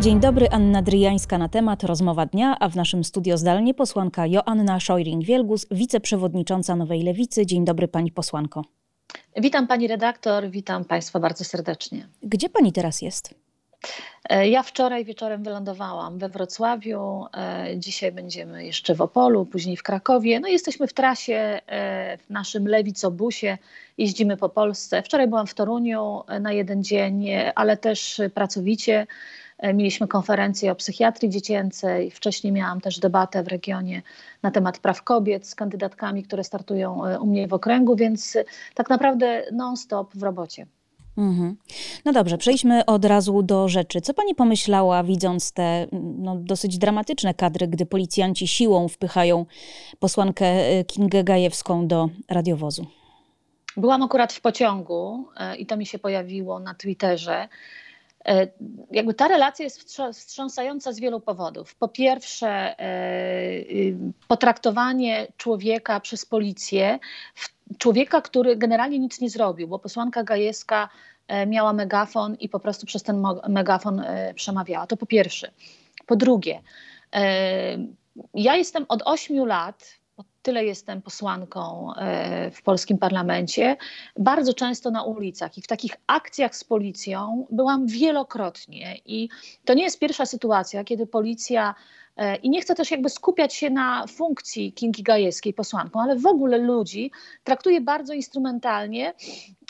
Dzień dobry, Anna Dryjańska na temat Rozmowa Dnia, a w naszym studio zdalnie posłanka Joanna Szojring-Wielgus, wiceprzewodnicząca Nowej Lewicy. Dzień dobry pani posłanko. Witam pani redaktor, witam państwa bardzo serdecznie. Gdzie pani teraz jest? E, ja wczoraj wieczorem wylądowałam we Wrocławiu, e, dzisiaj będziemy jeszcze w Opolu, później w Krakowie. No jesteśmy w trasie e, w naszym lewicobusie, jeździmy po Polsce. Wczoraj byłam w Toruniu na jeden dzień, ale też pracowicie. Mieliśmy konferencję o psychiatrii dziecięcej. Wcześniej miałam też debatę w regionie na temat praw kobiet z kandydatkami, które startują u mnie w okręgu, więc tak naprawdę non-stop w robocie. Mhm. No dobrze, przejdźmy od razu do rzeczy. Co pani pomyślała, widząc te no, dosyć dramatyczne kadry, gdy policjanci siłą wpychają posłankę Kingę Gajewską do radiowozu? Byłam akurat w pociągu e, i to mi się pojawiło na Twitterze. E, jakby ta relacja jest wstrząsająca z wielu powodów. Po pierwsze, e, y, potraktowanie człowieka przez policję, człowieka, który generalnie nic nie zrobił, bo posłanka Gajewska e, miała megafon i po prostu przez ten megafon przemawiała. To po pierwsze. Po drugie, ja jestem od ośmiu lat tyle jestem posłanką e, w polskim parlamencie, bardzo często na ulicach i w takich akcjach z policją byłam wielokrotnie. I to nie jest pierwsza sytuacja, kiedy policja e, i nie chcę też jakby skupiać się na funkcji Kingi Gajewskiej posłanką, ale w ogóle ludzi traktuje bardzo instrumentalnie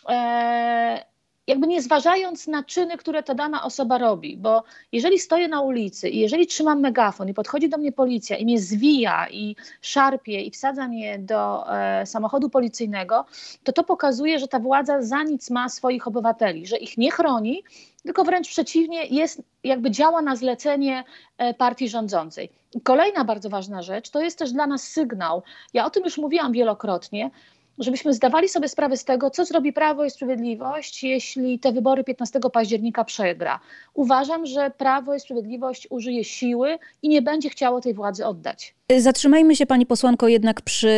e, jakby nie zważając na czyny, które ta dana osoba robi, bo jeżeli stoję na ulicy i jeżeli trzymam megafon i podchodzi do mnie policja i mnie zwija i szarpie i wsadza mnie do e, samochodu policyjnego, to to pokazuje, że ta władza za nic ma swoich obywateli, że ich nie chroni, tylko wręcz przeciwnie, jest, jakby działa na zlecenie e, partii rządzącej. Kolejna bardzo ważna rzecz to jest też dla nas sygnał. Ja o tym już mówiłam wielokrotnie, żebyśmy zdawali sobie sprawę z tego, co zrobi Prawo i Sprawiedliwość, jeśli te wybory 15 października przegra. Uważam, że Prawo i Sprawiedliwość użyje siły i nie będzie chciało tej władzy oddać. Zatrzymajmy się, pani posłanko, jednak przy,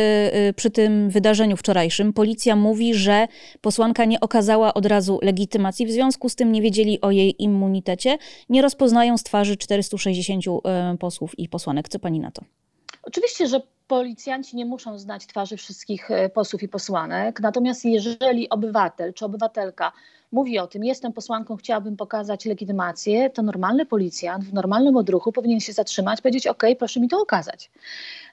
y, przy tym wydarzeniu wczorajszym. Policja mówi, że posłanka nie okazała od razu legitymacji, w związku z tym nie wiedzieli o jej immunitecie, nie rozpoznają z twarzy 460 y, posłów i posłanek. Co pani na to? Oczywiście, że policjanci nie muszą znać twarzy wszystkich e, posłów i posłanek, natomiast jeżeli obywatel czy obywatelka mówi o tym, jestem posłanką, chciałabym pokazać legitymację, to normalny policjant w normalnym odruchu powinien się zatrzymać, powiedzieć: OK, proszę mi to okazać.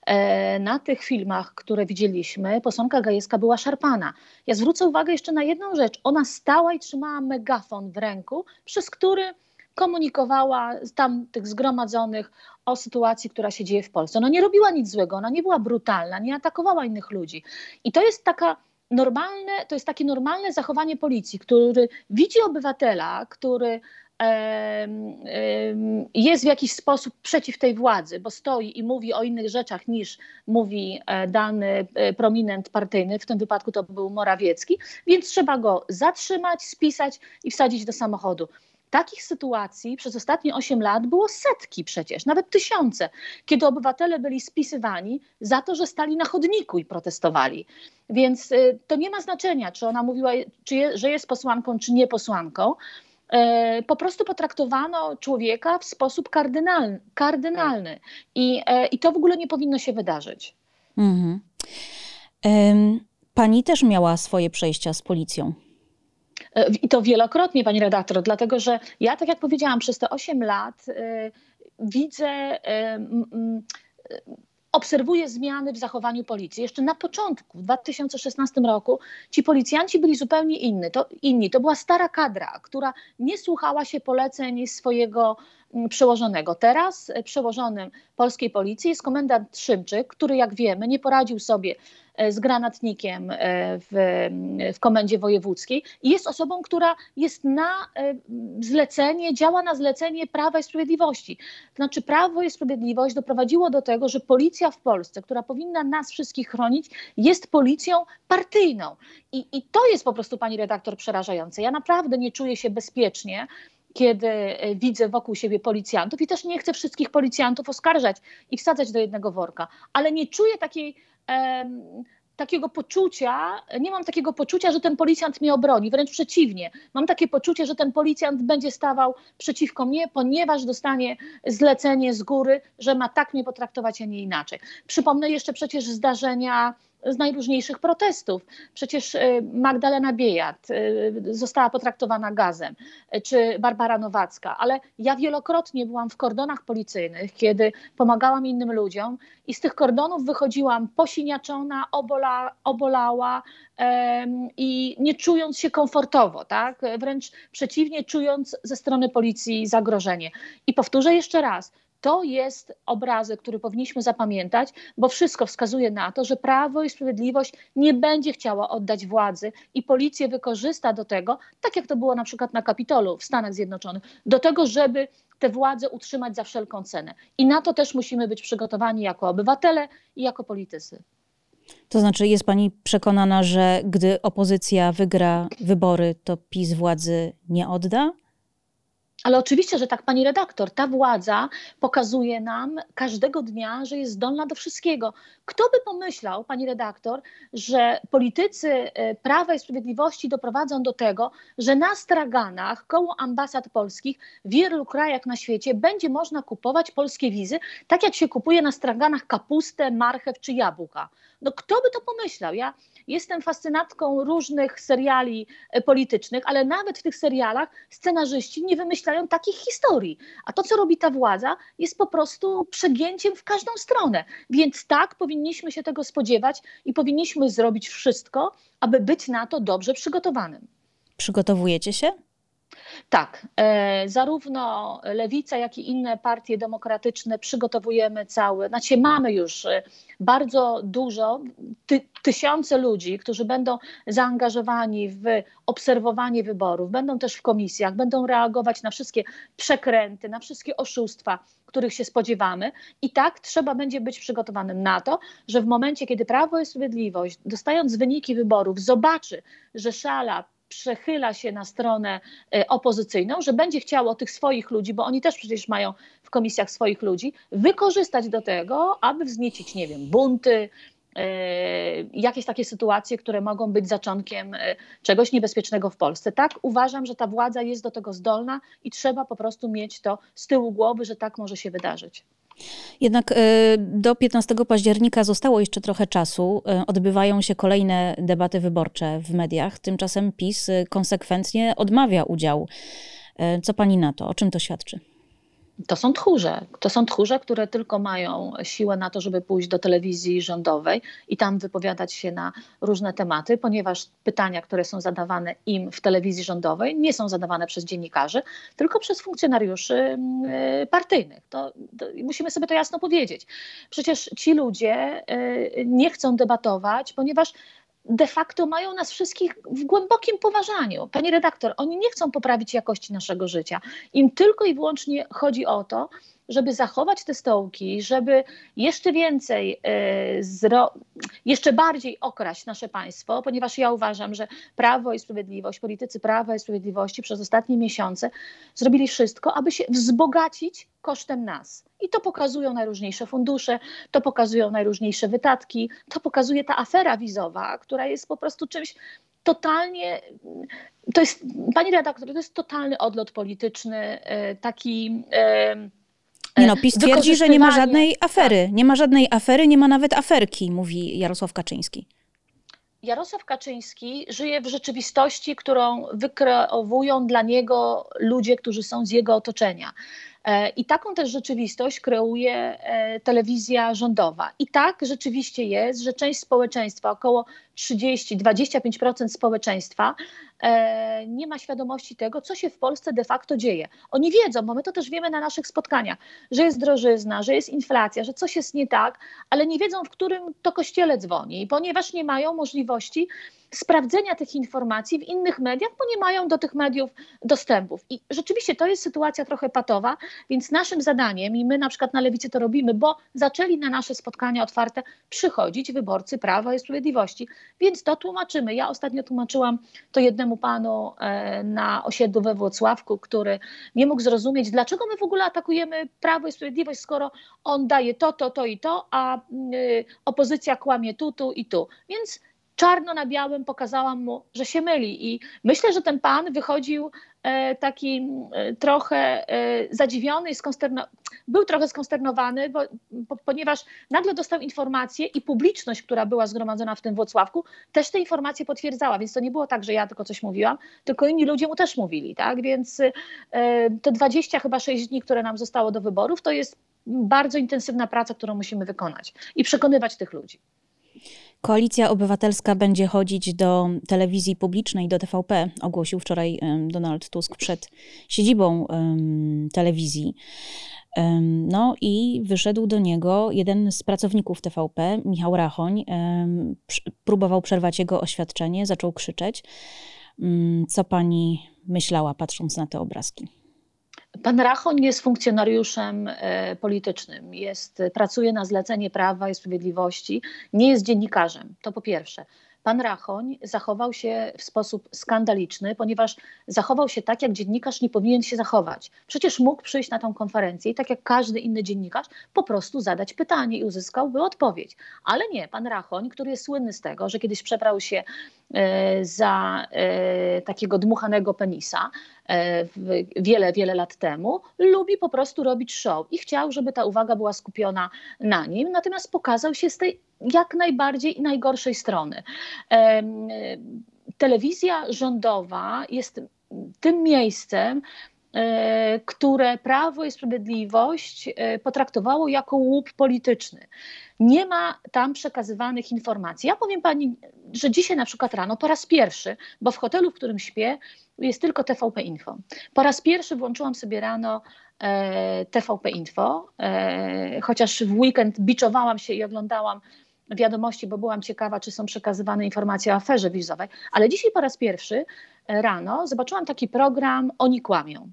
E, na tych filmach, które widzieliśmy, posłanka Gajewska była szarpana. Ja zwrócę uwagę jeszcze na jedną rzecz. Ona stała i trzymała megafon w ręku, przez który komunikowała tam tych zgromadzonych o sytuacji, która się dzieje w Polsce. Ona nie robiła nic złego, ona nie była brutalna, nie atakowała innych ludzi. I to jest taka normalne, to jest takie normalne zachowanie policji, który widzi obywatela, który jest w jakiś sposób przeciw tej władzy, bo stoi i mówi o innych rzeczach niż mówi e, dany e, prominent partyjny, w tym wypadku to był Morawiecki, więc trzeba go zatrzymać, spisać i wsadzić do samochodu. Takich sytuacji przez ostatnie 8 lat było setki przecież, nawet tysiące, kiedy obywatele byli spisywani za to, że stali na chodniku i protestowali. Więc y, to nie ma znaczenia, czy ona mówiła, czy je, że jest posłanką, czy nie posłanką. E, po prostu potraktowano człowieka w sposób kardynalny. kardynalny. I, e, I to w ogóle nie powinno się wydarzyć. Mhm. Pani też miała swoje przejścia z policją. E, I to wielokrotnie, pani redaktor, dlatego że ja, tak jak powiedziałam, przez te 8 lat y, widzę. Y, obserwuję zmiany w zachowaniu policji. Jeszcze na początku, w 2016 roku, ci policjanci byli zupełnie inni. To, inni. to była stara kadra, która nie słuchała się poleceń swojego przełożonego. Teraz przełożonym polskiej policji jest komendant Szymczyk, który, jak wiemy, nie poradził sobie E, z granatnikiem e, w, w komendzie wojewódzkiej i jest osobą, która jest na e, zlecenie, działa na zlecenie Prawa i Sprawiedliwości. Znaczy Prawo i Sprawiedliwość doprowadziło do tego, że policja w Polsce, która powinna nas wszystkich chronić, jest policją partyjną. I, i to jest po prostu, pani redaktor, przerażające. Ja naprawdę nie czuję się bezpiecznie, kiedy widzę wokół siebie policjantów i też nie chcę wszystkich policjantów oskarżać i wsadzać do jednego worka, ale nie czuję takiej takiego poczucia, nie mam takiego poczucia, że ten policjant mnie obroni, wręcz przeciwnie. Mam takie poczucie, że ten policjant będzie stawał przeciwko mnie, ponieważ dostanie zlecenie z góry, że ma tak mnie potraktować, a nie inaczej. Przypomnę jeszcze przecież zdarzenia z najróżniejszych protestów. Przecież y, Magdalena Biejat y, została potraktowana gazem, y, czy Barbara Nowacka, ale ja wielokrotnie byłam w kordonach policyjnych, kiedy pomagałam innym ludziom i z tych kordonów wychodziłam posiniaczona, obola, obolała i nie czując się komfortowo, tak? wręcz przeciwnie, czując ze strony policji zagrożenie. I powtórzę jeszcze raz, to jest obrazek, który powinniśmy zapamiętać, bo wszystko wskazuje na to, że Prawo i Sprawiedliwość nie będzie chciała oddać władzy i policję wykorzysta do tego, tak jak to było na przykład na Kapitolu w Stanach Zjednoczonych, do tego, żeby tę władzę utrzymać za wszelką cenę. I na to też musimy być przygotowani jako obywatele i jako politycy. To znaczy, jest Pani przekonana, że gdy opozycja wygra wybory, to PiS władzy nie odda? Ale oczywiście, że tak, pani redaktor, ta władza pokazuje nam każdego dnia, że jest zdolna do wszystkiego. Kto by pomyślał, pani redaktor, że politycy e, Prawa i Sprawiedliwości doprowadzą do tego, że na straganach koło ambasad polskich w wielu krajach na świecie będzie można kupować polskie wizy, tak jak się kupuje na straganach kapustę, marchew czy jabłka. No kto by to pomyślał? Ja jestem fascynatką różnych seriali e, politycznych, ale nawet w tych serialach scenarzyści nie wymyślają takich historii. A to, co robi ta władza, jest po prostu przegięciem w każdą stronę. Więc tak, powinniśmy się tego spodziewać i powinniśmy zrobić wszystko, aby być na to dobrze przygotowanym. Przygotowujecie się? Tak, e, zarówno Lewica, jak i inne partie demokratyczne przygotowujemy cały, znaczy mamy już e, bardzo dużo, ty, tysiące ludzi, którzy będą zaangażowani w obserwowanie wyborów, będą też w komisjach, będą reagować na wszystkie przekręty, na wszystkie oszustwa, których się spodziewamy. I tak trzeba będzie być przygotowanym na to, że w momencie, kiedy Prawo i Sprawiedliwość, dostając wyniki wyborów, zobaczy, że szala przechyla się na stronę e, opozycyjną, że będzie chciało tych swoich ludzi, bo oni też przecież mają w komisjach swoich ludzi, wykorzystać do tego, aby wzniecić, nie wiem, bunty, e, jakieś takie sytuacje, które mogą być zaczątkiem e, czegoś niebezpiecznego w Polsce. Tak, uważam, że ta władza jest do tego zdolna i trzeba po prostu mieć to z tyłu głowy, że tak może się wydarzyć. Jednak e, do 15 października zostało jeszcze trochę czasu. E, odbywają się kolejne debaty wyborcze w mediach. Tymczasem PiS e, konsekwentnie odmawia udziału. Co pani na to? O czym to świadczy? To są tchórze. To są tchórze, które tylko mają siłę na to, żeby pójść do telewizji rządowej i tam wypowiadać się na różne tematy, ponieważ pytania, które są zadawane im w telewizji rządowej, nie są zadawane przez dziennikarzy, tylko przez funkcjonariuszy mm, y, partyjnych. To, to musimy sobie to jasno powiedzieć. Przecież ci ludzie y, nie chcą debatować, ponieważ de facto mają nas wszystkich w głębokim poważaniu. Pani redaktor, oni nie chcą poprawić jakości naszego życia. Im tylko i wyłącznie chodzi o to, żeby zachować te stołki, żeby jeszcze więcej, e, jeszcze bardziej okraść nasze państwo, ponieważ ja uważam, że Prawo i Sprawiedliwość, politycy Prawa i Sprawiedliwości przez ostatnie miesiące zrobili wszystko, aby się wzbogacić kosztem nas. I to pokazują najróżniejsze fundusze, to pokazują najróżniejsze wydatki, to pokazuje ta afera wizowa, która jest po prostu czymś totalnie, to jest, pani redaktor, to jest totalny odlot polityczny, e, taki e, nie no, PiS twierdzi, że nie ma żadnej afery. Tak. Nie ma żadnej afery, nie ma nawet aferki, mówi Jarosław Kaczyński. Jarosław Kaczyński żyje w rzeczywistości, którą wykreowują dla niego ludzie, którzy są z jego otoczenia. E, I taką też rzeczywistość kreuje e, telewizja rządowa. I tak rzeczywiście jest, że część społeczeństwa, około 30-25% społeczeństwa, e, nie ma świadomości tego, co się w Polsce de facto dzieje. Oni wiedzą, bo my to też wiemy na naszych spotkaniach, że jest drożyzna, że jest inflacja, że coś jest nie tak, ale nie wiedzą, w którym to kościele dzwoni, ponieważ nie mają możliwości sprawdzenia tych informacji w innych mediach, bo nie mają do tych mediów dostępów. I rzeczywiście to jest sytuacja trochę patowa, więc naszym zadaniem, i my na przykład na Lewicy to robimy, bo zaczęli na nasze spotkania otwarte przychodzić wyborcy Prawa i Sprawiedliwości, więc to tłumaczymy. Ja ostatnio tłumaczyłam to jednemu panu e, na osiedlu we Włocławku, który nie mógł zrozumieć, dlaczego my w ogóle atakujemy Prawo i Sprawiedliwość, skoro on daje to, to, to i to, a y, opozycja kłamie tu, tu i tu. Więc czarno na białym pokazałam mu, że się myli. I myślę, że ten pan wychodził e, taki e, trochę e, zadziwiony i skonsternowany. Był trochę skonsternowany, bo, bo, ponieważ nagle dostał informację i publiczność, która była zgromadzona w tym Włocławku, też te informacje potwierdzała. Więc to nie było tak, że ja tylko coś mówiłam, tylko inni ludzie mu też mówili. Tak? Więc te 20 chyba 6 dni, które nam zostało do wyborów, to jest bardzo intensywna praca, którą musimy wykonać i przekonywać tych ludzi. Koalicja Obywatelska będzie chodzić do telewizji publicznej, do TVP, ogłosił wczoraj Donald Tusk przed siedzibą telewizji. No i wyszedł do niego jeden z pracowników TVP, Michał Rachoń. Próbował przerwać jego oświadczenie, zaczął krzyczeć. Co pani myślała, patrząc na te obrazki? Pan Rachoń jest funkcjonariuszem e, politycznym, jest, pracuje na zlecenie Prawa i Sprawiedliwości, nie jest dziennikarzem. To po pierwsze. Pan Rachoń zachował się w sposób skandaliczny, ponieważ zachował się tak, jak dziennikarz nie powinien się zachować. Przecież mógł przyjść na tą konferencję i tak jak każdy inny dziennikarz, po prostu zadać pytanie i uzyskałby odpowiedź. Ale nie, pan Rachoń, który jest słynny z tego, że kiedyś przebrał się za e, takiego dmuchanego penisa e, wiele, wiele lat temu, lubi po prostu robić show i chciał, żeby ta uwaga była skupiona na nim, natomiast pokazał się z tej jak najbardziej i najgorszej strony. Telewizja rządowa jest tym miejscem, e, które Prawo i Sprawiedliwość e, potraktowało jako łup polityczny. Nie ma tam przekazywanych informacji. Ja powiem pani, że dzisiaj na przykład rano po raz pierwszy, bo w hotelu, w którym śpię, jest tylko TVP Info. Po raz pierwszy włączyłam sobie rano e, TVP Info, chociaż w weekend biczowałam się i oglądałam wiadomości, bo byłam ciekawa, czy są przekazywane informacje o aferze wizowej, ale dzisiaj po raz pierwszy e, rano zobaczyłam taki program Oni kłamią.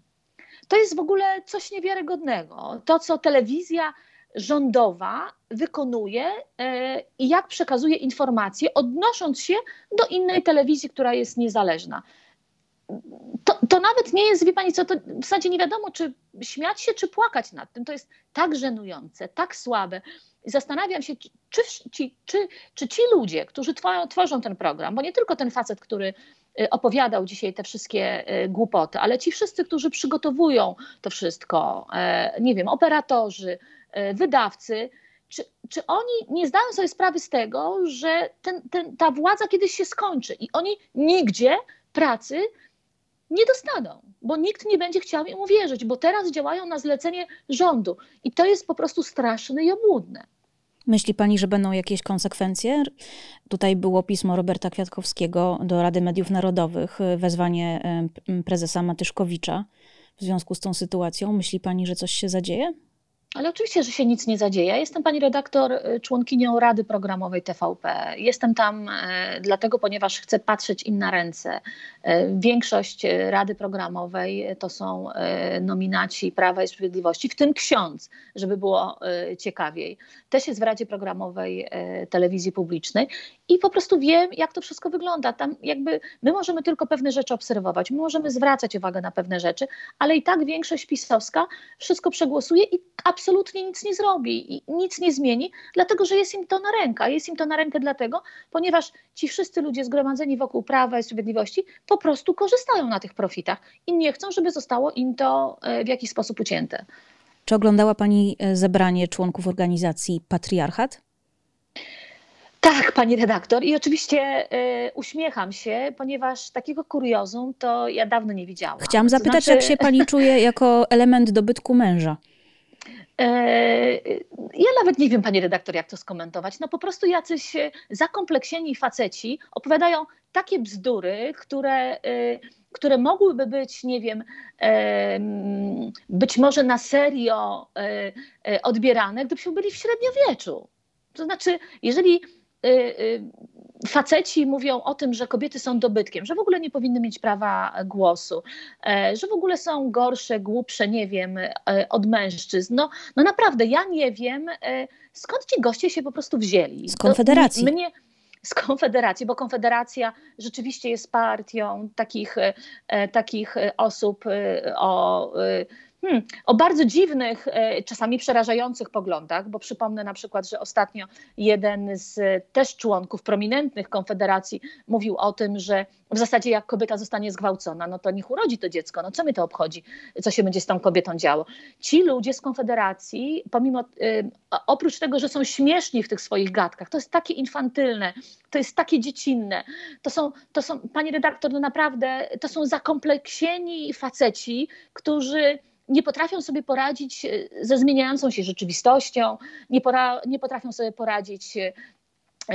To jest w ogóle coś niewiarygodnego. To, co telewizja rządowa wykonuje e, i jak przekazuje informacje, odnosząc się do innej telewizji, która jest niezależna. To, to, nawet nie jest, wie pani co, to w zasadzie nie wiadomo, czy śmiać się, czy płakać nad tym. To jest tak żenujące, tak słabe. Zastanawiam się, czy, ci, czy, czy ci ludzie, którzy tworzą, ten program, bo nie tylko ten facet, który opowiadał dzisiaj te wszystkie y, głupoty, ale ci wszyscy, którzy przygotowują to wszystko, e, nie wiem, operatorzy, e, wydawcy, czy, czy oni nie zdają sobie sprawy z tego, że ten, ten, ta władza kiedyś się skończy i oni nigdzie pracy nie dostaną, bo nikt nie będzie chciał im uwierzyć, bo teraz działają na zlecenie rządu i to jest po prostu straszne i obłudne. Myśli pani, że będą jakieś konsekwencje? Tutaj było pismo Roberta Kwiatkowskiego do Rady Mediów Narodowych, wezwanie prezesa Matyszkowicza w związku z tą sytuacją. Myśli pani, że coś się zadzieje? Ale oczywiście, że się nic nie zadzieje. Jestem pani redaktor, y, członkinią Rady Programowej TVP. Jestem tam e, dlatego, ponieważ chcę patrzeć im na ręce. E, większość Rady Programowej to są nominaci Prawa i Sprawiedliwości, w tym ksiądz, żeby było ciekawiej. Też jest w Radzie Programowej Telewizji Publicznej i po prostu wiem, jak to wszystko wygląda. Tam jakby my możemy tylko pewne rzeczy obserwować, my możemy zwracać uwagę na pewne rzeczy, ale i tak większość pisowska wszystko przegłosuje i absolutnie nic nie zrobi i nic nie zmieni, dlatego że jest im to na rękę. Jest im to na rękę dlatego, ponieważ ci wszyscy ludzie zgromadzeni wokół Prawa i Sprawiedliwości po prostu korzystają na tych profitach i nie chcą, żeby zostało im to e, w jakiś sposób ucięte. Czy oglądała Pani e, zebranie członków organizacji Patriarchat? Tak, pani redaktor. I oczywiście y, uśmiecham się, ponieważ takiego kuriozum to ja dawno nie widziałam. Chciałam zapytać, znaczy... jak się pani czuje jako element dobytku męża. E, ja nawet nie wiem, pani redaktor, jak to skomentować. No po prostu jacyś e, zakompleksieni faceci opowiadają takie bzdury, które, które mogłyby być, nie wiem, być może na serio odbierane, gdybyśmy byli w średniowieczu. To znaczy, jeżeli faceci mówią o tym, że kobiety są dobytkiem, że w ogóle nie powinny mieć prawa głosu, e, że w ogóle są gorsze, głupsze, nie wiem, e, od mężczyzn. No, no naprawdę, ja nie wiem, e, skąd ci goście się po prostu wzięli. Z Konfederacji. mnie, z Konfederacji, bo Konfederacja rzeczywiście jest partią takich, takich osób o Hmm, o bardzo dziwnych, e, czasami przerażających poglądach, bo przypomnę na przykład, że ostatnio jeden z też członków prominentnych Konfederacji mówił o tym, że w zasadzie jak kobieta zostanie zgwałcona, no to niech urodzi to dziecko, no co mi to obchodzi, co się będzie z tą kobietą działo. Ci ludzie z Konfederacji, pomimo, y, oprócz tego, że są śmieszni w tych swoich gadkach, to jest takie infantylne, to jest takie dziecinne, to są, to są pani redaktor, no naprawdę, to są zakompleksieni faceci, którzy nie potrafią sobie poradzić e, ze zmieniającą się rzeczywistością, nie, pora, nie potrafią sobie poradzić e,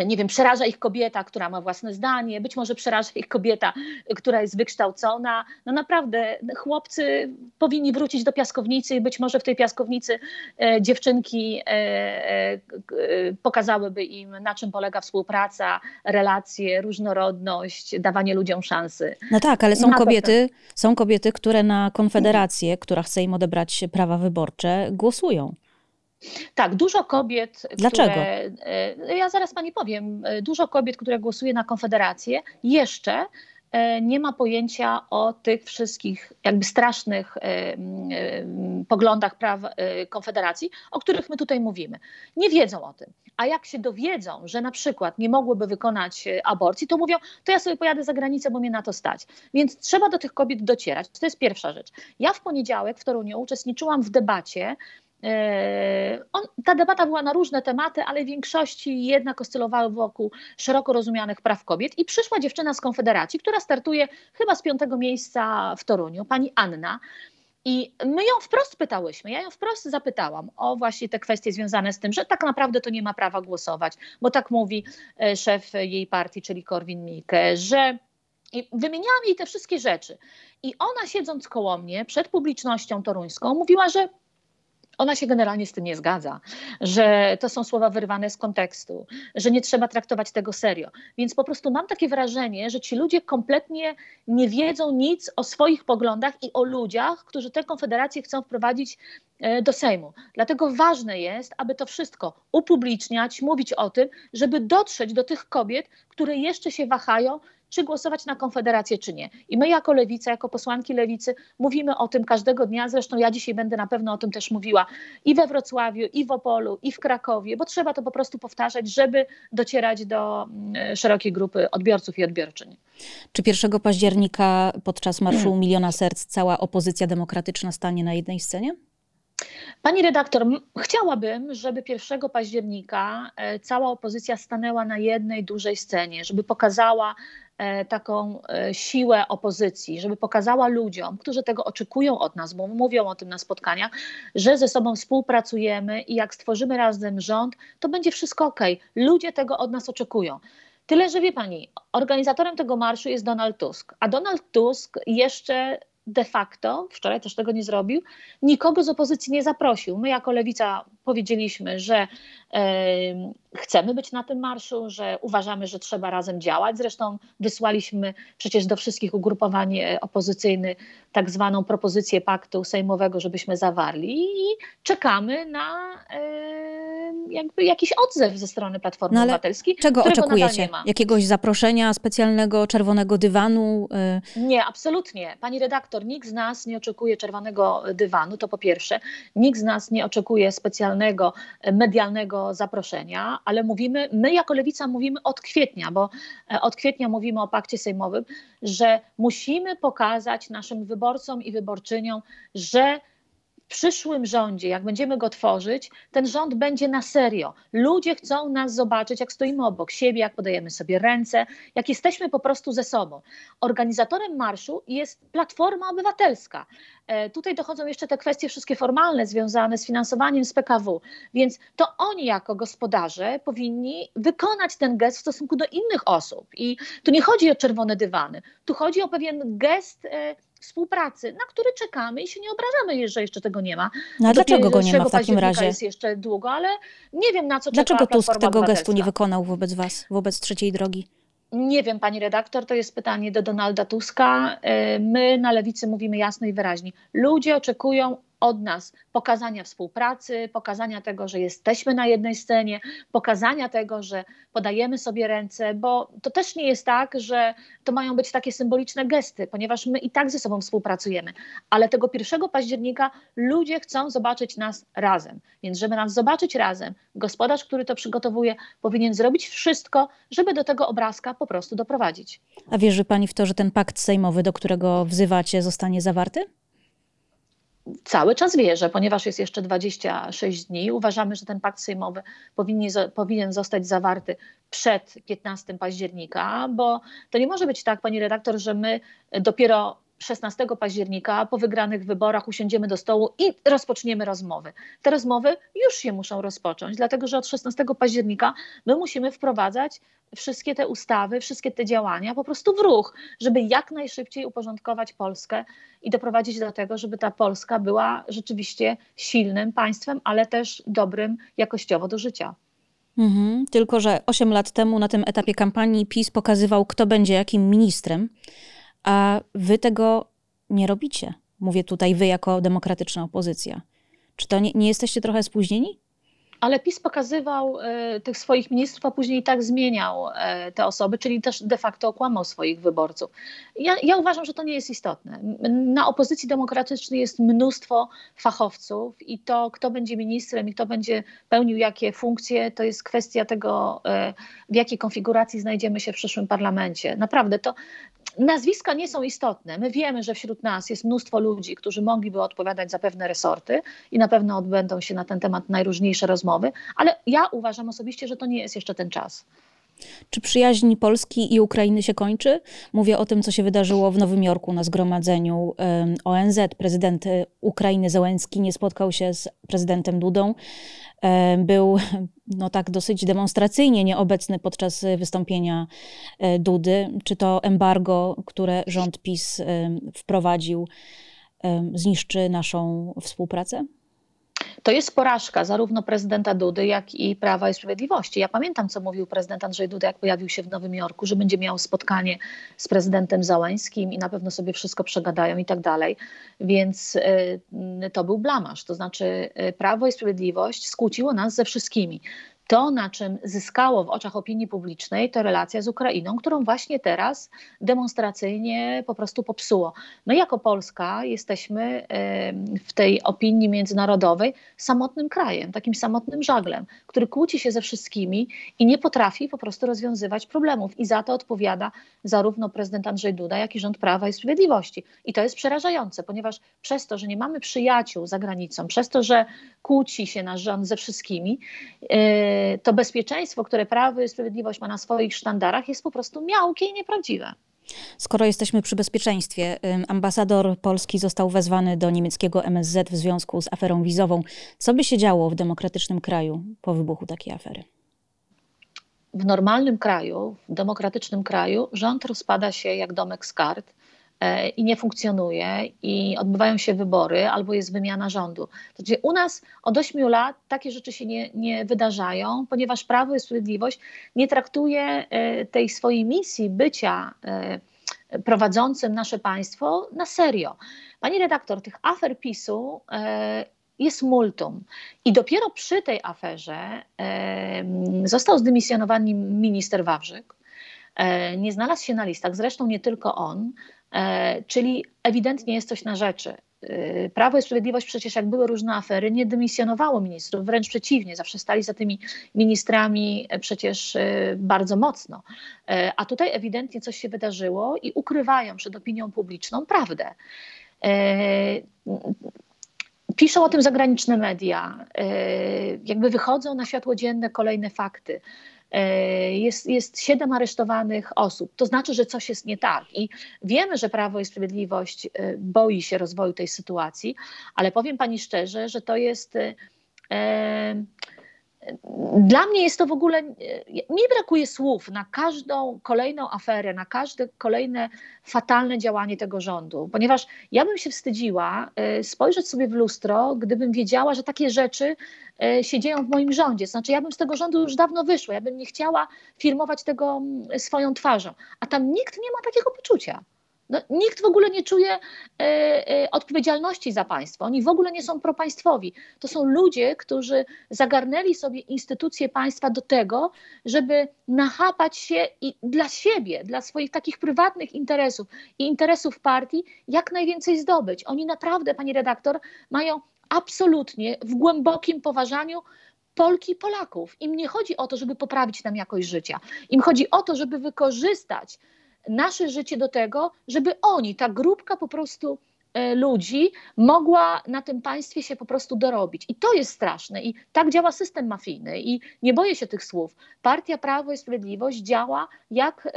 nie wiem, przeraża ich kobieta, która ma własne zdanie, być może przeraża ich kobieta, która jest wykształcona. No naprawdę, chłopcy powinni wrócić do piaskownicy i być może w tej piaskownicy e, dziewczynki e, e, pokazałyby im, na czym polega współpraca, relacje, różnorodność, dawanie ludziom szansy. No tak, ale są kobiety, są kobiety, które na Konfederację, która chce im odebrać prawa wyborcze, głosują. Tak, dużo kobiet. Dlaczego? Które, e, ja zaraz pani powiem. E, dużo kobiet, które głosuje na Konfederację, jeszcze e, nie ma pojęcia o tych wszystkich jakby strasznych poglądach praw Konfederacji, o których my tutaj mówimy. Nie wiedzą o tym. A jak się dowiedzą, że na przykład nie mogłyby wykonać aborcji, to mówią, to ja sobie pojadę za granicę, bo mnie na to stać. Więc trzeba do tych kobiet docierać. To jest pierwsza rzecz. Ja w poniedziałek w Toruniu uczestniczyłam w debacie on, ta debata była na różne tematy, ale w większości jednak oscylowały wokół szeroko rozumianych praw kobiet. I przyszła dziewczyna z Konfederacji, która startuje chyba z piątego miejsca w Toruniu, pani Anna. I my ją wprost pytałyśmy, ja ją wprost zapytałam o właśnie te kwestie związane z tym, że tak naprawdę to nie ma prawa głosować, bo tak mówi e, szef jej partii, czyli Korwin Mikke, że i wymieniałam jej te wszystkie rzeczy. I ona siedząc koło mnie przed publicznością toruńską mówiła, że ona się generalnie z tym nie zgadza, że to są słowa wyrwane z kontekstu, że nie trzeba traktować tego serio. Więc po prostu mam takie wrażenie, że ci ludzie kompletnie nie wiedzą nic o swoich poglądach i o ludziach, którzy tę konfederację chcą wprowadzić e, do Sejmu. Dlatego ważne jest, aby to wszystko upubliczniać, mówić o tym, żeby dotrzeć do tych kobiet, które jeszcze się wahają, czy głosować na Konfederację, czy nie. I my jako Lewica, jako posłanki Lewicy mówimy o tym każdego dnia, zresztą ja dzisiaj będę na pewno o tym też mówiła i we Wrocławiu, i w Opolu, i w Krakowie, bo trzeba to po prostu powtarzać, żeby docierać do mm, szerokiej grupy odbiorców i odbiorczyń. Czy 1 października podczas Marszu Miliona Serc cała opozycja demokratyczna stanie na jednej scenie? Pani redaktor, chciałabym, żeby 1 października e, cała opozycja stanęła na jednej dużej scenie, żeby pokazała e, taką e, siłę opozycji, żeby pokazała ludziom, którzy tego oczekują od nas, bo mówią o tym na spotkaniach, że ze sobą współpracujemy i jak stworzymy razem rząd, to będzie wszystko ok. Ludzie tego od nas oczekują. Tyle, że wie pani, organizatorem tego marszu jest Donald Tusk, a Donald Tusk jeszcze de facto, wczoraj też tego nie zrobił, nikogo z opozycji nie zaprosił. My jako lewica powiedzieliśmy, że chcemy być na tym marszu, że uważamy, że trzeba razem działać. Zresztą wysłaliśmy przecież do wszystkich ugrupowań e, opozycyjnych tak zwaną propozycję paktu sejmowego, żebyśmy zawarli i czekamy na jakby jakiś odzew ze strony Platformy no Obywatelskiej. Czego oczekujecie? Jakiegoś zaproszenia specjalnego, czerwonego dywanu? Nie, absolutnie. Pani redaktor, nikt z nas nie oczekuje czerwonego dywanu, to po pierwsze. Nikt z nas nie oczekuje specjalnego medialnego zaproszenia, ale mówimy, my jako Lewica mówimy od kwietnia, bo e, od kwietnia mówimy o pakcie sejmowym, że musimy pokazać naszym wyborcom i wyborczyniom, że przyszłym rządzie, jak będziemy go tworzyć, ten rząd będzie na serio. Ludzie chcą nas zobaczyć, jak stoimy obok siebie, jak podajemy sobie ręce, jak jesteśmy po prostu ze sobą. Organizatorem marszu jest Platforma Obywatelska. E, tutaj dochodzą jeszcze te kwestie wszystkie formalne związane z finansowaniem z PKW, więc to oni jako gospodarze powinni wykonać ten gest w stosunku do innych osób. I tu nie chodzi o czerwone dywany, tu chodzi o pewien gest e, współpracy, na który czekamy i się nie obrażamy, że jeszcze tego nie ma. No a dlaczego go nie ma w takim razie? jest jeszcze długo, ale nie wiem na co Dlaczego Tusk tego gestu nie wykonał wobec was, wobec trzeciej drogi? Nie wiem, pani redaktor, to jest pytanie do Donalda Tuska. E, my na lewicy mówimy jasno i wyraźnie. Ludzie oczekują od nas pokazania współpracy, pokazania tego, że jesteśmy na jednej scenie, pokazania tego, że podajemy sobie ręce, bo to też nie jest tak, że to mają być takie symboliczne gesty, ponieważ my i tak ze sobą współpracujemy. Ale tego 1 października ludzie chcą zobaczyć nas razem. Więc żeby nas zobaczyć razem, gospodarz, który to przygotowuje, powinien zrobić wszystko, żeby do tego obrazka po prostu doprowadzić. A wierzy pani w to, że ten pakt sejmowy, do którego wzywacie, zostanie zawarty? Cały czas wierzę, ponieważ jest jeszcze 26 dni. Uważamy, że ten pakt sejmowy powinien, powinien zostać zawarty przed 15 października, bo to nie może być tak, pani redaktor, że my dopiero 16 października po wygranych wyborach usiądziemy do stołu i rozpoczniemy rozmowy. Te rozmowy już się muszą rozpocząć, dlatego że od 16 października my musimy wprowadzać wszystkie te ustawy, wszystkie te działania po prostu w ruch, żeby jak najszybciej uporządkować Polskę i doprowadzić do tego, żeby ta Polska była rzeczywiście silnym państwem, ale też dobrym jakościowo do życia. Mhm, tylko, że 8 lat temu na tym etapie kampanii PiS pokazywał, kto będzie jakim ministrem a wy tego nie robicie. Mówię tutaj wy jako demokratyczna opozycja. Czy to nie, nie jesteście trochę spóźnieni? ale PiS pokazywał e, tych swoich ministrów, a później tak zmieniał e, te osoby, czyli też de facto okłamał swoich wyborców. Ja, ja, uważam, że to nie jest istotne. Na opozycji demokratycznej jest mnóstwo fachowców i to, kto będzie ministrem i kto będzie pełnił jakie funkcje, to jest kwestia tego, e, w jakiej konfiguracji znajdziemy się w przyszłym parlamencie. Naprawdę to nazwiska nie są istotne. My wiemy, że wśród nas jest mnóstwo ludzi, którzy mogliby odpowiadać za pewne resorty i na pewno odbędą się na ten temat najróżniejsze rozmowy, ale ja uważam osobiście, że to nie jest jeszcze ten czas. Czy przyjaźń Polski i Ukrainy się kończy? Mówię o tym, co się wydarzyło w Nowym Jorku na zgromadzeniu ONZ. Prezydent y, Ukrainy Zełenski nie spotkał się z prezydentem Dudą. Był no tak dosyć demonstracyjnie nieobecny podczas wystąpienia e, Dudy. Czy to embargo, które rząd PiS wprowadził, zniszczy naszą współpracę? To jest porażka zarówno prezydenta Dudy, jak i Prawa i Sprawiedliwości. Ja pamiętam, co mówił prezydent Andrzej Duda, jak pojawił się w Nowym Jorku, że będzie miał spotkanie z prezydentem Załańskim i na pewno sobie wszystko przegadają i tak dalej. Więc y, to był blamasz. To znaczy y, Prawo i Sprawiedliwość skłóciło nas ze wszystkimi. To, na czym zyskało w oczach opinii publicznej, to relacja z Ukrainą, którą właśnie teraz demonstracyjnie po prostu popsuło. My jako Polska jesteśmy w tej opinii międzynarodowej samotnym krajem, takim samotnym żaglem, który kłóci się ze wszystkimi i nie potrafi po prostu rozwiązywać problemów. I za to odpowiada zarówno prezydent Andrzej Duda, jak i rząd Prawa i Sprawiedliwości. I to jest przerażające, ponieważ przez to, że nie mamy przyjaciół za granicą, przez to, że kłóci się nasz rząd ze wszystkimi, e, to bezpieczeństwo, które Prawo i Sprawiedliwość ma na swoich sztandarach, jest po prostu miałkie i nieprawdziwe. Skoro jesteśmy przy bezpieczeństwie, ambasador Polski został wezwany do niemieckiego MSZ w związku z aferą wizową. Co by się działo w demokratycznym kraju po wybuchu takiej afery? W normalnym kraju, w demokratycznym kraju, rząd rozpada się jak domek z kart i nie funkcjonuje i odbywają się wybory albo jest wymiana rządu. Znaczy, u nas od 8 lat takie rzeczy się nie, nie wydarzają, ponieważ Prawo i Sprawiedliwość nie traktuje e, tej swojej misji bycia e, prowadzącym nasze państwo na serio. Pani redaktor, tych afer PiSu jest multum. I dopiero przy tej aferze został zdymisjonowany minister Wawrzyk. Nie znalazł się na listach, zresztą nie tylko on, E, czyli ewidentnie jest coś na rzeczy. E, Prawo i Sprawiedliwość przecież, jak były różne afery, nie dymisjonowało ministrów, wręcz przeciwnie, zawsze stali za tymi ministrami e, przecież bardzo mocno. A tutaj ewidentnie coś się wydarzyło i ukrywają przed opinią publiczną prawdę. Piszą o tym zagraniczne media, jakby wychodzą na światło dzienne kolejne fakty. E, jest, jest siedem aresztowanych osób. To znaczy, że coś jest nie tak. I wiemy, że Prawo i Sprawiedliwość e, boi się rozwoju tej sytuacji, ale powiem Pani szczerze, że to jest. Dla mnie jest to w ogóle, mi brakuje słów na każdą kolejną aferę, na każde kolejne fatalne działanie tego rządu, ponieważ ja bym się wstydziła e, spojrzeć sobie w lustro, gdybym wiedziała, że takie rzeczy e, się dzieją w moim rządzie. Znaczy, ja bym z tego rządu już dawno wyszła, ja bym nie chciała filmować tego swoją twarzą, a tam nikt nie ma takiego poczucia. No, nikt w ogóle nie czuje e, e, odpowiedzialności za państwo. Oni w ogóle nie są propaństwowi. To są ludzie, którzy zagarnęli sobie instytucje państwa do tego, żeby nachapać się i dla siebie, dla swoich takich prywatnych interesów i interesów partii jak najwięcej zdobyć. Oni naprawdę, pani redaktor, mają absolutnie w głębokim poważaniu Polki i Polaków. Im nie chodzi o to, żeby poprawić nam jakość życia. Im chodzi o to, żeby wykorzystać nasze życie do tego, żeby oni, ta grupka po prostu e, ludzi mogła na tym państwie się po prostu dorobić. I to jest straszne. I tak działa system mafijny. I nie boję się tych słów. Partia Prawo i Sprawiedliwość działa jak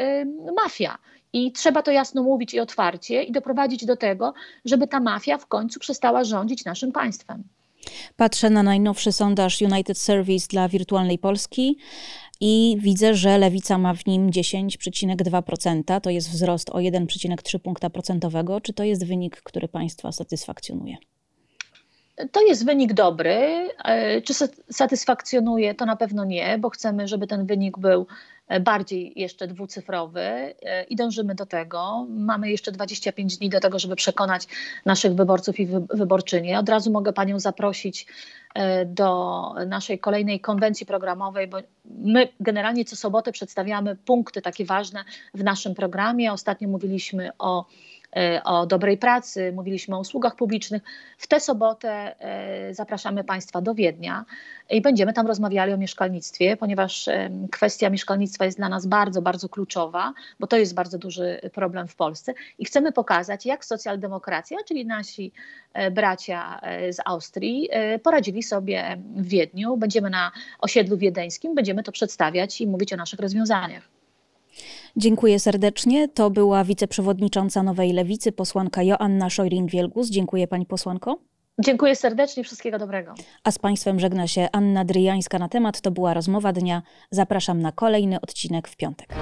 mafia. I trzeba to jasno mówić i otwarcie i doprowadzić do tego, żeby ta mafia w końcu przestała rządzić naszym państwem. Patrzę na najnowszy sondaż United Service dla Wirtualnej Polski i widzę, że lewica ma w nim 10,2%. To jest wzrost o 1,3 punkta procentowego. Czy to jest wynik, który Państwa satysfakcjonuje? To jest wynik dobry. E, czy satysfakcjonuje? To na pewno nie, bo chcemy, żeby ten wynik był e, bardziej jeszcze dwucyfrowy e, i dążymy do tego. Mamy jeszcze 25 dni do tego, żeby przekonać naszych wyborców i wyborczynie. Od razu mogę Panią zaprosić do naszej kolejnej konwencji programowej, bo my generalnie co sobotę przedstawiamy punkty takie ważne w naszym programie. Ostatnio mówiliśmy o o dobrej pracy, mówiliśmy o usługach publicznych. W tę sobotę e, zapraszamy Państwa do Wiednia i będziemy tam rozmawiali o mieszkalnictwie, ponieważ e, kwestia mieszkalnictwa jest dla nas bardzo, bardzo kluczowa, bo to jest bardzo duży problem w Polsce i chcemy pokazać, jak socjaldemokracja, czyli nasi bracia z Austrii, poradzili sobie w Wiedniu. Będziemy na osiedlu wiedeńskim, będziemy to przedstawiać i mówić o naszych rozwiązaniach. Dziękuję serdecznie. To była wiceprzewodnicząca Nowej Lewicy, posłanka Joanna Szojrin-Wielgus. Dziękuję pani posłanko. Dziękuję serdecznie, wszystkiego dobrego. A z Państwem żegna się Anna Dryjańska na temat. To była rozmowa dnia. Zapraszam na kolejny odcinek w piątek.